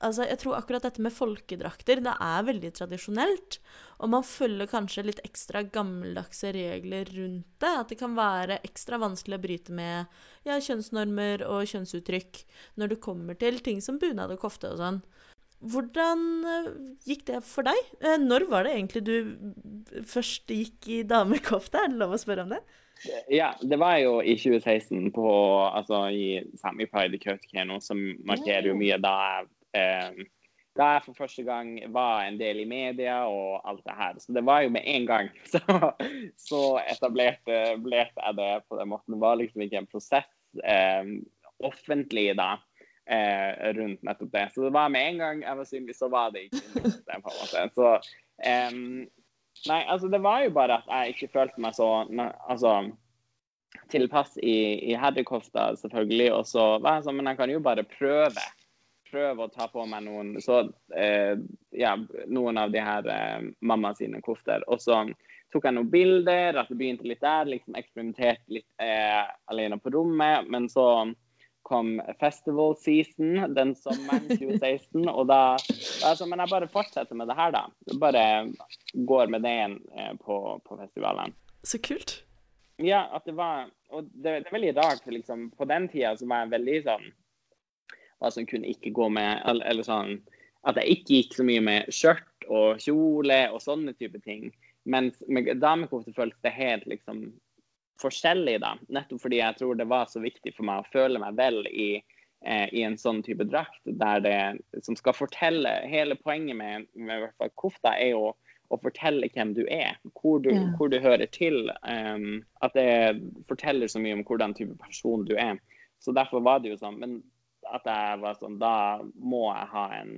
Altså, jeg tror akkurat dette med folkedrakter, det er veldig tradisjonelt. Og man følger kanskje litt ekstra gammeldagse regler rundt det. At det kan være ekstra vanskelig å bryte med ja, kjønnsnormer og kjønnsuttrykk når det kommer til ting som bunad og kofte og sånn. Hvordan eh, gikk det for deg? Eh, Når var det egentlig du først gikk i damekofte? Er det lov å spørre om det? Ja, det var jo i 2016 på, altså, i Sami Pride i Kautokeino, som markerer jo mye da jeg da jeg for første gang var en del i media og alt det her. Så det var jo med en gang så, så etablerte, jeg det på den måten. Det var liksom ikke en prosess eh, offentlig da eh, rundt nettopp det. Så det var med en gang jeg var synlig, så var det ikke det, på. Så eh, Nei, altså det var jo bare at jeg ikke følte meg så altså, tilpass i, i herrekofta, selvfølgelig. Og så var jeg sånn, men jeg kan jo bare prøve prøve å ta på meg noen, så, eh, ja, noen av de her eh, mamma sine kofter. Og så tok jeg noen bilder, at det begynte litt der, liksom eksperimenterte litt eh, alene på rommet. Men så kom festival season den sommeren 2016, og da altså, Men jeg bare fortsetter med det her, da. Bare går med det eh, på, på festivalen. Så kult. Ja, at det var Og det, det er veldig rart, for liksom på den tida så var jeg veldig sånn Hva som kunne ikke gå med Eller, eller sånn At jeg ikke gikk så mye med skjørt og kjole og sånne type ting. Mens med damekofte føltes det helt liksom forskjellig, da. Nettopp fordi jeg tror det var så viktig for meg å føle meg vel i, eh, i en sånn type drakt, der det som skal fortelle Hele poenget med, med hvert fall kofta er jo å fortelle hvem du er, hvor du, Ja. hvor du hører til. Um, at det forteller så mye om hvordan type person du er. Så derfor var det jo sånn. Men at jeg var sånn, da må jeg ha en,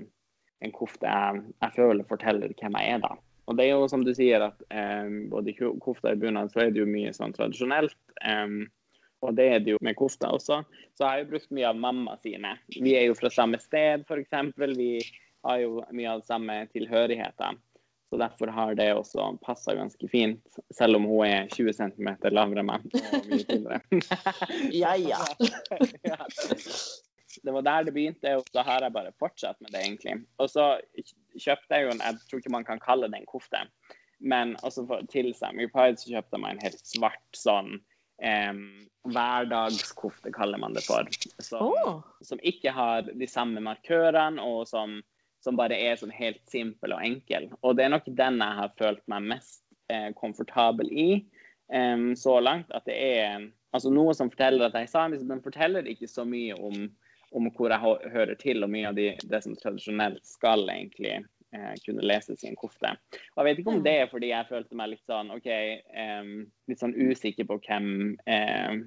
en kofte jeg, jeg føler forteller hvem jeg er, da. Og det er jo som du sier, at um, både kofta og i bunad så er det jo mye sånn tradisjonelt. Um, og det er det jo med kofta også. Så jeg har jo brukt mye av mamma sine. Vi er jo fra samme sted, f.eks. Vi har jo mye av samme tilhørigheter. Så derfor har det også passa ganske fint, selv om hun er 20 cm lavere enn meg. Og mye tynnere. Ja, ja. ja. Det var der det begynte, og så har jeg bare fortsatt med det, egentlig. Og så kjøpte jeg jo en Jeg tror ikke man kan kalle det en kofte, men også for, til Sammy Pride så kjøpte jeg meg en helt svart sånn em, hverdagskofte, kaller man det for. Som, oh. som ikke har de samme markørene, og som, som bare er sånn helt simpel og enkel. Og det er nok den jeg har følt meg mest eh, komfortabel i em, så langt. At det er altså noe som forteller at jeg er samisk, men forteller ikke så mye om, om hvor jeg hører til, og mye av de, det som tradisjonelt skal egentlig eh, kunne leses i en kofte. Og jeg vet ikke om det er fordi jeg følte meg litt sånn OK, eh, litt sånn usikker på hvem eh,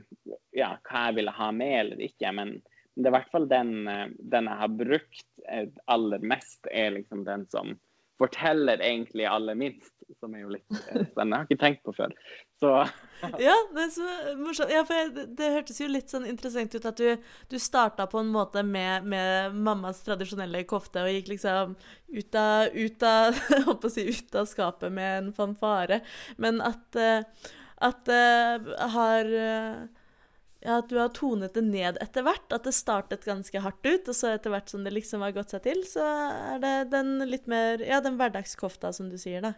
Ja, hva jeg ville ha med eller ikke. Men det er i hvert fall den, eh, den jeg har brukt eh, aller mest, er liksom den som forteller egentlig aller minst. Som er jo litt eh, spennende. Jeg har ikke tenkt på før. Så Ja, det er så morsomt. Ja, for jeg, det, hørtes jo litt sånn interessant ut at du, du starta på en måte med, med mammas tradisjonelle kofte og gikk liksom ut av, ut av å si ut av skapet med en fanfare, men at, eh, at eh, har at du har tonet det ned etter hvert. At det startet ganske hardt ut, og så etter hvert som det liksom har gått seg til, så er det den litt mer Ja, den hverdagskofta, som du sier, da.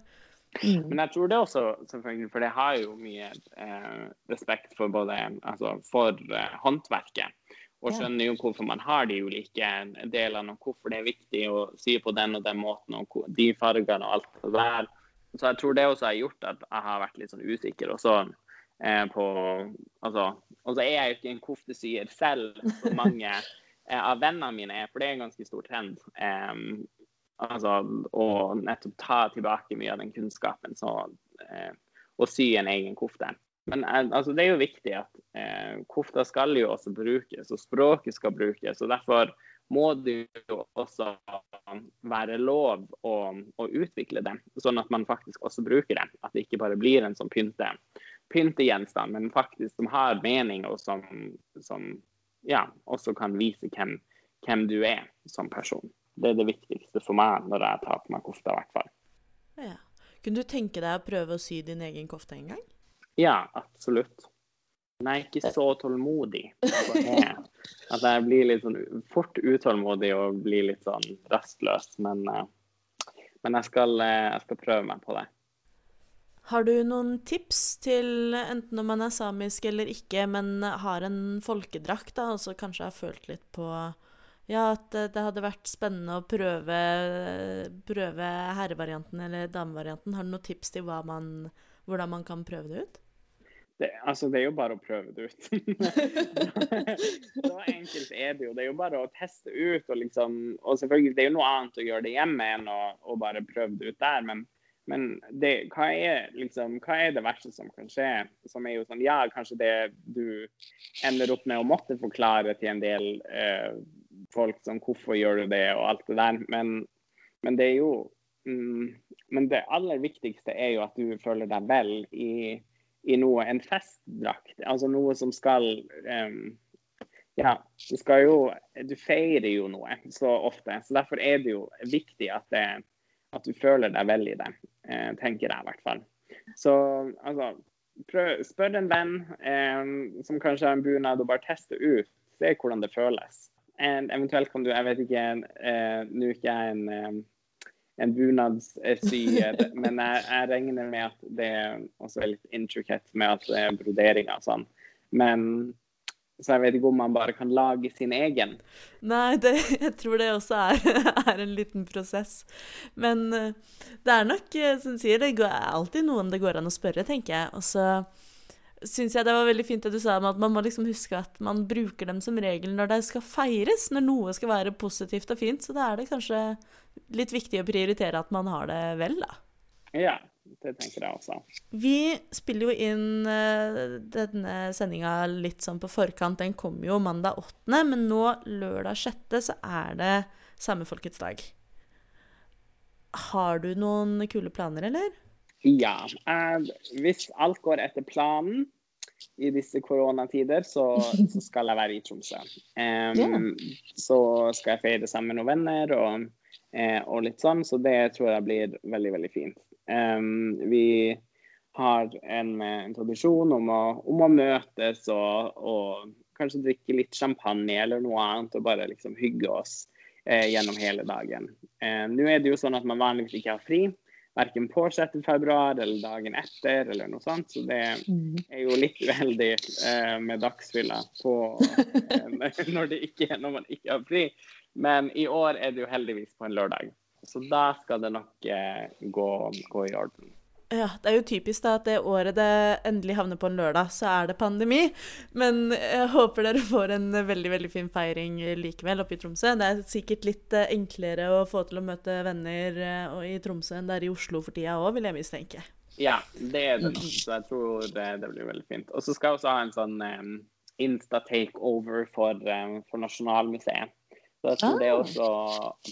Men jeg tror det også, selvfølgelig, for jeg har jo mye eh, respekt for både altså for eh, håndverket. Og skjønner jo hvorfor man har de ulike delene, og hvorfor det er viktig å sy på den og den måten, og de fargene og alt det der. Så jeg tror det også har gjort at jeg har vært litt sånn usikker også eh, på Altså, og så er jeg jo ikke en koftesyer selv, som mange eh, av vennene mine er, for det er en ganske stor trend. Um, altså å nettopp ta tilbake mye av den kunnskapen så, eh, og sy en egen kofte. Men eh, altså, det er jo viktig at eh, kofta skal jo også brukes, og språket skal brukes. og Derfor må det jo også være lov å, å utvikle det, sånn at man faktisk også bruker det. At det ikke bare blir en sånn pynte, pyntegjenstand, men faktisk som har mening, og som, som ja, også kan vise hvem, hvem du er som person. Det er det viktigste for meg når jeg tar på meg kofta, i hvert fall. Ja. Kunne du tenke deg å prøve å sy din egen kofte en gang? Ja, absolutt. Men jeg er ikke så tålmodig. At jeg blir litt sånn fort utålmodig og blir litt sånn rastløs. Men, eh, men jeg, skal, eh, jeg skal prøve meg på det. Har du noen tips til enten om man er samisk eller ikke, men har en folkedrakt, da, og så kanskje har følt litt på ja, at det hadde vært spennende å prøve, prøve herrevarianten eller damevarianten. Har du noen tips til man, hvordan man kan prøve det ut? det. Altså, det er jo bare å prøve det ut. så enkelt er det jo. Det er jo bare å teste ut. Og, liksom, og selvfølgelig, det er jo noe annet å gjøre det hjemme enn å bare prøve det ut der. Men, men det, hva, er, liksom, hva er det verste som kan skje? Som er jo sånn, ja, kanskje det du ender opp med å måtte forklare til en del eh, folk som hvorfor gjør du det, og alt det der. Men, men det er jo mm, Men det aller viktigste er jo at du føler deg vel i, i noe, en festdrakt. Altså noe som skal um, Ja, du skal jo Du feirer jo noe så ofte. Så derfor er det jo viktig at, det, at du føler deg vel i det. Eh, tenker jeg i hvert fall. Så altså prøv, Spør en venn eh, som kanskje har en bunad, og bare teste ut. Se hvordan det føles. And eventuelt kan du Jeg vet ikke, eh, nå er ikke jeg en, en bunadssyer. Men jeg, jeg regner med at det også er litt intricate med at det er broderinger og sånn. Men så jeg vet ikke om man bare kan lage sin egen. Nei, det, jeg tror det også er, er en liten prosess. Men eh, det er nok, eh, som sier, det er alltid noen det går an å spørre, tenker jeg. Og så syns jeg det var veldig fint det du sa om at man må liksom huske at man bruker dem som regel når det skal feires, når noe skal være positivt og fint. Så da er det kanskje litt viktig å prioritere at man har det vel, da. Ja, det tenker jeg også. Vi spiller jo inn eh, denne sendinga litt sånn på forkant. Den kommer jo mandag 8., men nå lørdag 6. så er det Samefolkets dag. Har du noen kule planer, eller? Ja. eh, hvis alt går etter planen i disse koronatider, så, så skal jeg være i Tromsø. Em, Så skal jeg feire sammen med noen venner og, eh, og litt sånn, så det tror jeg blir veldig, veldig fint. Vi har en, en tradisjon om å, om å møtes og, og kanskje drikke litt champagne eller noe annet og bare liksom hygge oss eh, gjennom hele dagen. Eh, Nå er det jo sånn at man vanligvis ikke har fri, verken på 6. februar eller dagen etter eller noe sånt, så det er jo litt uheldig eh, med dagsfylla på eh, når, det ikke, når man ikke har fri. Men i år er det jo heldigvis på en lørdag, så da skal det nok eh, gå, gå i orden. Ja, det er jo typisk da at det året det endelig havner på en lørdag, så er det pandemi. Men jeg håper dere får en veldig veldig fin feiring likevel oppe i Tromsø. Det er sikkert litt eh, enklere å få til å møte venner eh, i Tromsø enn det er i Oslo for tida òg, vil jeg mistenke. Ja, det er det nok, så jeg tror det, det blir veldig fint. Og så skal jeg også ha en sånn um, Insta-takeover for, um, for Nasjonalmuseet. Så jeg tror det også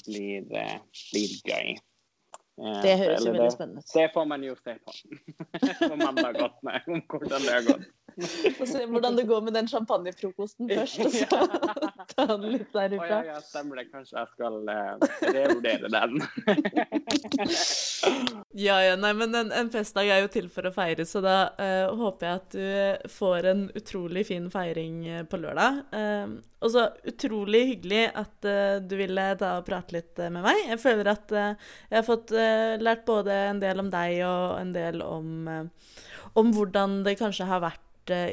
blir, eh, blir gøy. Eh, Det høres jo veldig spennende ut. Det får man jo se på på mandag 8. om hvordan det har gått. Få se hvordan det går med den champagnefrokosten først, og så ta den litt Å ja, derifra. ja, stemmer det. Kanskje jeg skal eh, revurdere den. Ja, ja, nei, men en, en festdag er jo til for å feire, så da eh, håper jeg at du får en utrolig fin feiring eh, på lørdag. Eh, og så utrolig hyggelig at eh, du ville ta og prate litt eh, med meg. Jeg føler at jeg har fått lært både en del om deg og en del om, om hvordan det kanskje har vært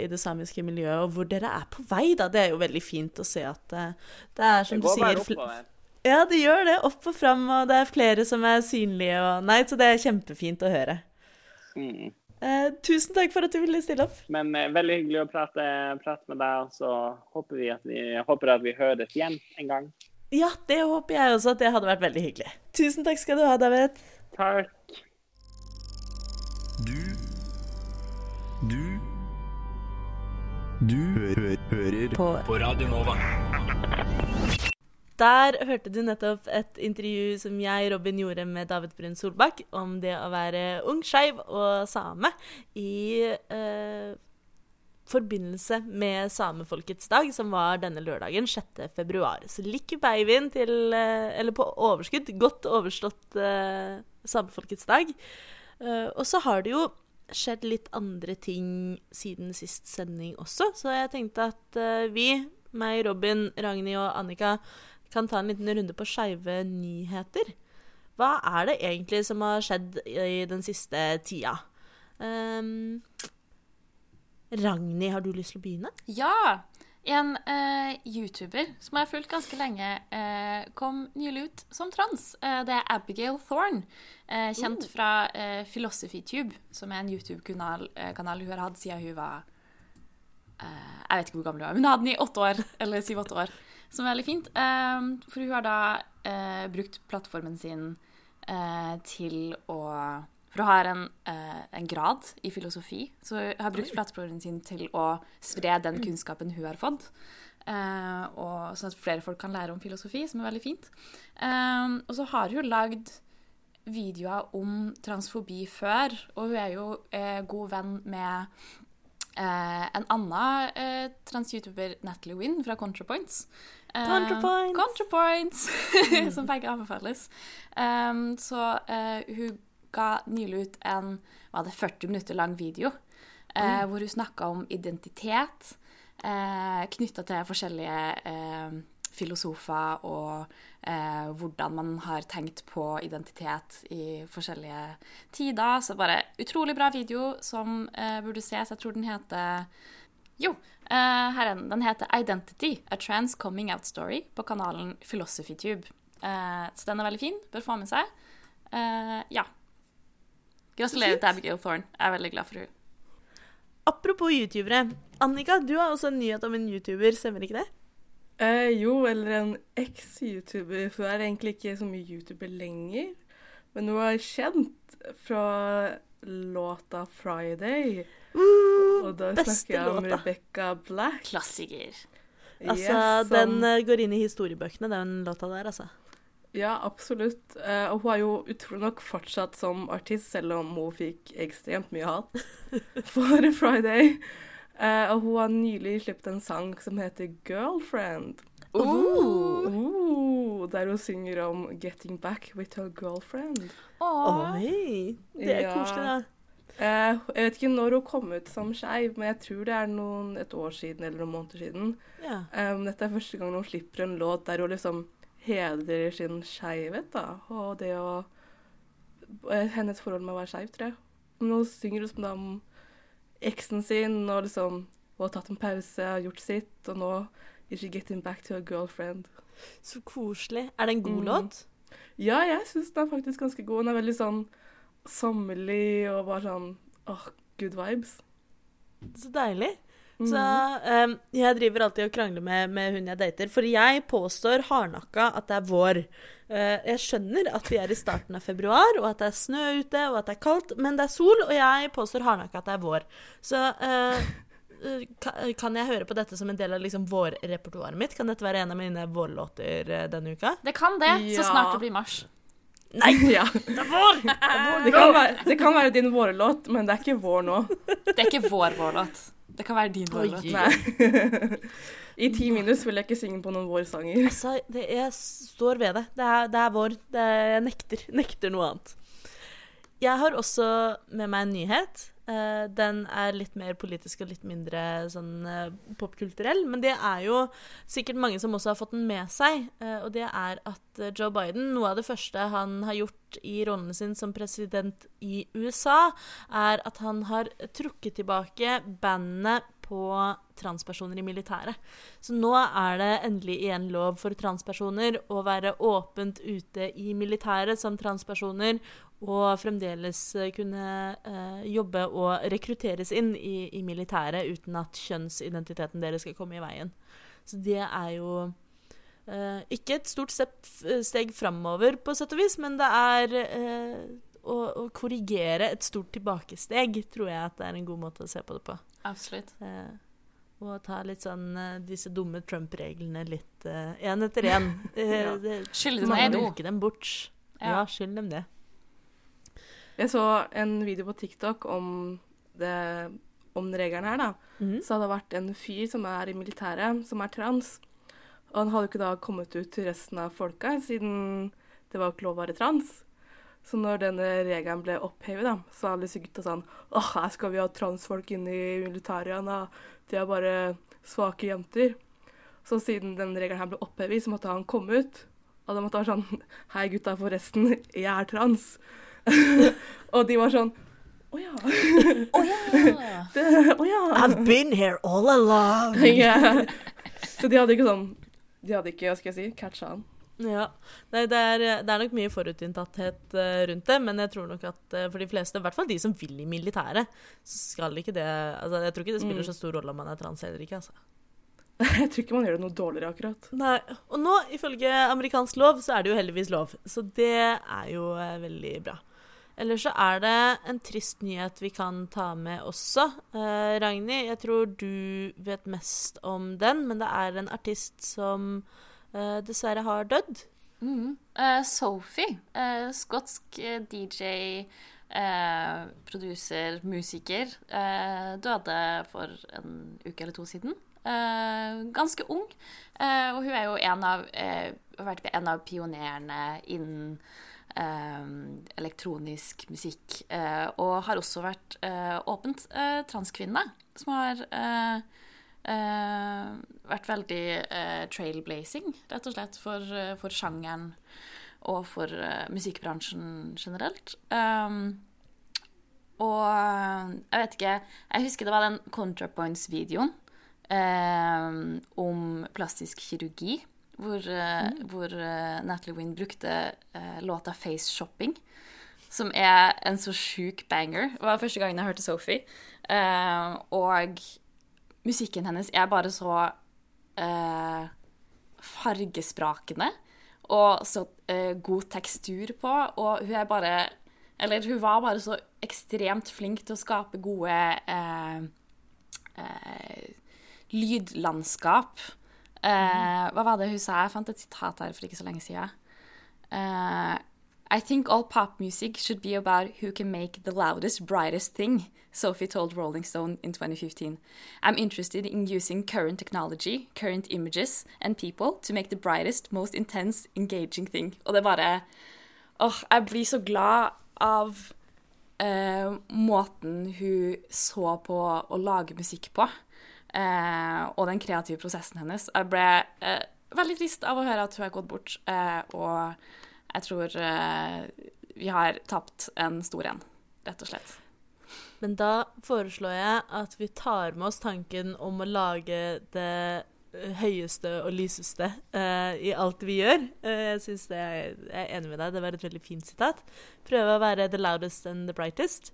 i det samiske miljøet, og hvor dere er på vei, da. Det er jo veldig fint å se at eh, det er som Det du sier oppover. ja, det gjør det. Opp og fram, og det er flere som er synlige. Og... Nei, så det er kjempefint å høre. Mm. Eh, tusen takk for at du ville stille opp. Men eh, veldig hyggelig å prate, prate med deg, og så håper vi at vi, håper at vi høres igjen en gang. Ja, det håper jeg også at det hadde vært veldig hyggelig. Tusen takk skal du ha, David. Takk. Du Du hø hø hører På på Radio Nova. Der hørte du nettopp et intervju som jeg, Robin, gjorde med David Brun Solbakk om det å være ung, skeiv og same i eh, forbindelse med Samefolkets dag, som var denne lørdagen 6. februar. Så lik beivin til eh, Eller på overskudd. Godt overstått eh, Samefolkets dag. Eh, og så har du jo skjedd litt andre ting siden sist sending også, så jeg tenkte at eh, vi, meg, Robin, Ragnhild og Annika, kan ta en liten runde på skeive nyheter. Hva er det egentlig som har skjedd i den siste tida? Um, Ragnhild, har du lyst til å begynne? Ja! En eh, YouTuber som jeg har fulgt ganske lenge, eh, kom nylig ut som trans. Eh, det er Abigail Thorne, eh, kjent fra eh, PhilosophyTube, som er en YouTube-kanal eh, kanal hun har hatt siden hun var eh, Jeg vet ikke hvor gammel hun var, men hun hadde den i åtte år, eller syv-åtte år. Som er veldig fint. For hun har da eh, brukt plattformen sin eh, til å For hun har en, eh, en grad i filosofi, så hun har brukt plattformen sin til å spre den kunnskapen hun har fått. Eh, og sånn at flere folk kan lære om filosofi, som er veldig fint. Eh, og så har hun lagd videoer om transfobi før, og hun er jo eh, god venn med eh, en annen eh, trans-youtuber, Natalie Wynn fra ContraPoints. Eh, ContraPoints! ContraPoints! som begge anbefales. Um, så hun ga nylig ut en var det 40 minutter lang video eh, hvor hun snakka om identitet eh, knytta til forskjellige eh, filosofer og eh, hvordan man har tenkt på identitet i forskjellige tider. Så bare utrolig bra video som eh, burde ses. Jeg tror den heter Jo, eh, her er den. Den heter Identity, a trans coming out story på kanalen Philosophy Tube. så den er veldig fin. Bør få med seg. Eh, ja. Gratulerer til Abigail Thorne. Jeg er veldig glad for henne. Apropos youtubere. Annika, du har også en nyhet om en youtuber, stemmer ikke det? Eh, jo, eller en eks-YouTuber, for hun er egentlig ikke så mye YouTuber lenger. Men hun er kjent fra låta 'Friday'. og da snakker jeg om låta. Rebecca Black. Klassiker. Altså, Yes, Den som- den går inn i historiebøkene, den låta der, altså. Ja, absolutt. Eh, og hun er jo utrolig nok fortsatt som artist, selv om hun fikk ekstremt mye hat for 'Friday'. Eh, og hun har nylig sluppet en sang som heter 'Girlfriend'. Oh, der hun synger om 'getting back with her girlfriend'. Oi! Det er Ja. koselig, da. Eh, jeg vet ikke når hun kom ut som skeiv, men jeg tror det er noen, et år siden eller noen måneder siden. Ja. Um, dette er første gang hun slipper en låt der hun liksom hedrer sin skeivhet, da. Og det å eh, Hennes forhold med å være skeiv, tror jeg. Men Hun synger liksom da om eksen sin, og liksom Hun har tatt en pause, har gjort sitt, og nå is she getting back to her girlfriend. Så koselig. Er det en god Mm. låt? Ja, jeg syns den er faktisk ganske god. Den er veldig sånn sommerlig og bare sånn åh, good vibes. Så deilig. Mhm. Så um, jeg driver alltid og krangler med, med hun jeg dater, for jeg påstår hardnakka at det er vår. Uh, jeg skjønner at vi er i starten av februar, og at det er snø ute, og at det er kaldt, men det er sol, og jeg påstår hardnakka at det er vår. Så eh, eh, kan jeg høre på dette som en del av liksom vårrepertoaret mitt? Kan dette være en av mine vårlåter denne uka? Det kan det, så snart det blir mars. Nei! ja. Det er vår! Det kan, være, det kan være din vårlåt, men det er ikke vår nå. Det er ikke vår vårlåt. Det kan være din vårlåt. Nei. I ti minus vil jeg ikke synge på noen vårsanger. Altså, det, jeg står ved det. Det er, det er vår. Det er, jeg nekter. Nekter noe annet. Jeg har også med meg en nyhet. Eh, den er litt mer politisk og litt mindre sånn eh, popkulturell. Men det er jo sikkert mange som også har fått den med seg. eh, og det er at Joe Biden, noe av det første han har gjort i rollen sin som president i USA, er at han har trukket tilbake bandet på transpersoner i militæret. Så nå er det endelig igjen lov for transpersoner å være åpent ute i militæret som transpersoner, og fremdeles kunne eh, jobbe og rekrutteres inn i, i militæret uten at kjønnsidentiteten deres skal komme i veien. Så det er jo eh, ikke et stort steg framover, på sett og vis, men det er eh, å, å korrigere et stort tilbakesteg, tror jeg at det er en god måte å se på det på. Absolutt. Eh, og ta litt sånn eh, disse dumme Trump-reglene litt én etter én. Ja. Skyld dem det. bruke dem bort. Ja. Ja, skyld dem det. Jeg så en video på TikTok om, det, om den regelen her, da. Mhm. Så hadde det vært en fyr som er i militæret, som er trans. Og han hadde jo ikke da kommet ut til resten av folka, siden det var ikke lov å være trans. Så når denne regelen ble opphevet, da, så hadde disse gutta sånn Åh, her skal vi ha transfolk inne i militæret igjen. De er bare svake jenter. Så siden den regelen her ble opphevet, så måtte han komme ut. Og da måtte han være sånn Hei, gutta, forresten, jeg er trans. og de var sånn Å ja. Å ja. I've been here all along. yeah. Så de hadde ikke sånn De hadde ikke, hva skal jeg si, catcha han. Ja. Nei, det, er, det er nok mye forutinntatthet eh, rundt det, men jeg tror nok at eh, for de fleste, i hvert fall de som vil i militæret, så skal ikke det altså, Jeg tror ikke det spiller Mm. så stor rolle om man er trans eller ikke, altså. Jeg tror ikke man gjør det noe dårligere, akkurat. Nei. Og nå, ifølge amerikansk lov, så er det jo heldigvis lov. Så det er jo eh, veldig bra. Ellers så er det en trist nyhet vi kan ta med også. Eh, Ragnhild, jeg tror du vet mest om den, men det er en artist som dessverre har dødd. Mm. Eh, Sophie, eh, skotsk eh, DJ, eh, produser, musiker, eh, døde for en uke eller to siden. Eh, ganske ung. Eh, og hun er jo en av, eh, en av pionerene innen eh, elektronisk musikk. eh, og har også vært eh, åpent eh, transkvinne, som har eh, vært veldig eh, trailblazing, rett og slett, for, eh, for sjangeren og for eh, musikkbransjen generelt. Um, og eh, jeg vet ikke Jeg husker det var den ContraPoints-videoen om plastisk kirurgi, hvor, eh, hvor Natalie Wynn brukte låta 'Face Shopping', som er en så sjuk banger. Det var første gangen jeg hørte Sophie. Uh, og musikken hennes er bare så eh, fargesprakende og så eh, god tekstur på, og hun er bare Eller hun var bare så ekstremt flink til å skape gode eh, eh, lydlandskap. Mm. hva var det hun sa? Jeg fant et sitat her for ikke så lenge siden. I think all pop music should be about who can make the loudest, brightest thing, Sophie told Rolling Stone in 2015. I'm interested in using current technology, current images and people to make the brightest, most intense, engaging thing. Og det bare Åh, jeg blir så glad av uh, måten hun så på å lage musikk på, uh, og den kreative prosessen hennes. Jeg ble uh, veldig trist av å høre at hun er gått bort, og jeg tror eh, vi har tapt en stor en, rett og slett. Men da foreslår jeg at vi tar med oss tanken om å lage det eh, høyeste og lyseste uh, i alt vi gjør. Uh, jeg synes det jeg er enig med deg, det var et veldig fint sitat. Prøve å være the loudest and the brightest.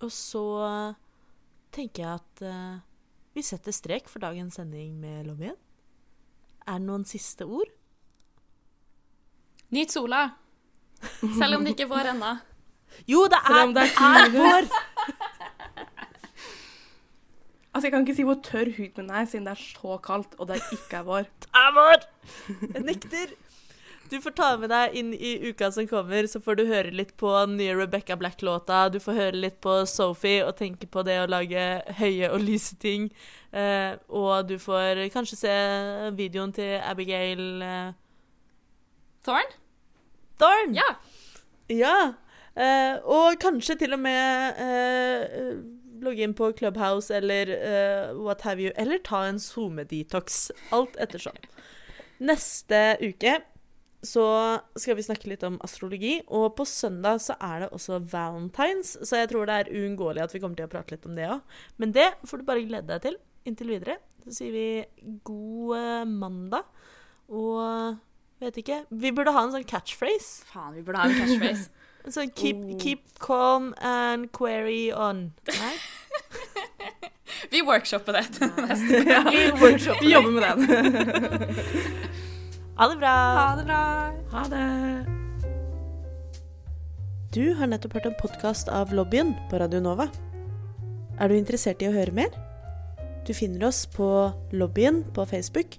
Og så tenker jeg at uh, vi setter strek for dagens sending med Lommien. Er det noen siste ord? Nyt sola! Selv om det ikke er vår ennå. Jo, det er, det er det er vår! Altså, Jeg kan ikke si hvor tørr huden min er, siden det er så kaldt, og det ikke er vår. Det er vår! Jeg nekter. Du får ta med deg inn i uka som kommer, så får du høre litt på den nye Rebecca Black-låta. Du får høre litt på Sophie og tenke på det å lage høye og lyse ting. Eh, og du får kanskje se videoen til Abigail eh, Thorn? Thorn. Ja. Ja. Eh, og kanskje til og med eh, logge inn på Clubhouse eller eh, what have you. Eller ta en SoMe-detox. Alt ettersom. Neste uke så skal vi snakke litt om astrologi, og på søndag så er det også valentines, så jeg tror det er uunngåelig at vi kommer til å prate litt om det òg. Men det får du bare glede deg til inntil videre. Så sier vi god eh, mandag, og vet ikke Vi burde ha en sånn catchphrase. Faen, vi burde ha en catchphrase. Så keep, Oh. keep calm and query on. Nei? Vi workshopper det til neste Ja, Vi vi jobber med den. Ha det bra. Ha det bra. Ha det. Du har nettopp hørt en podkast av Lobbyen på Radio Nova. Er du interessert i å høre mer? Du finner oss på Lobbyen på Facebook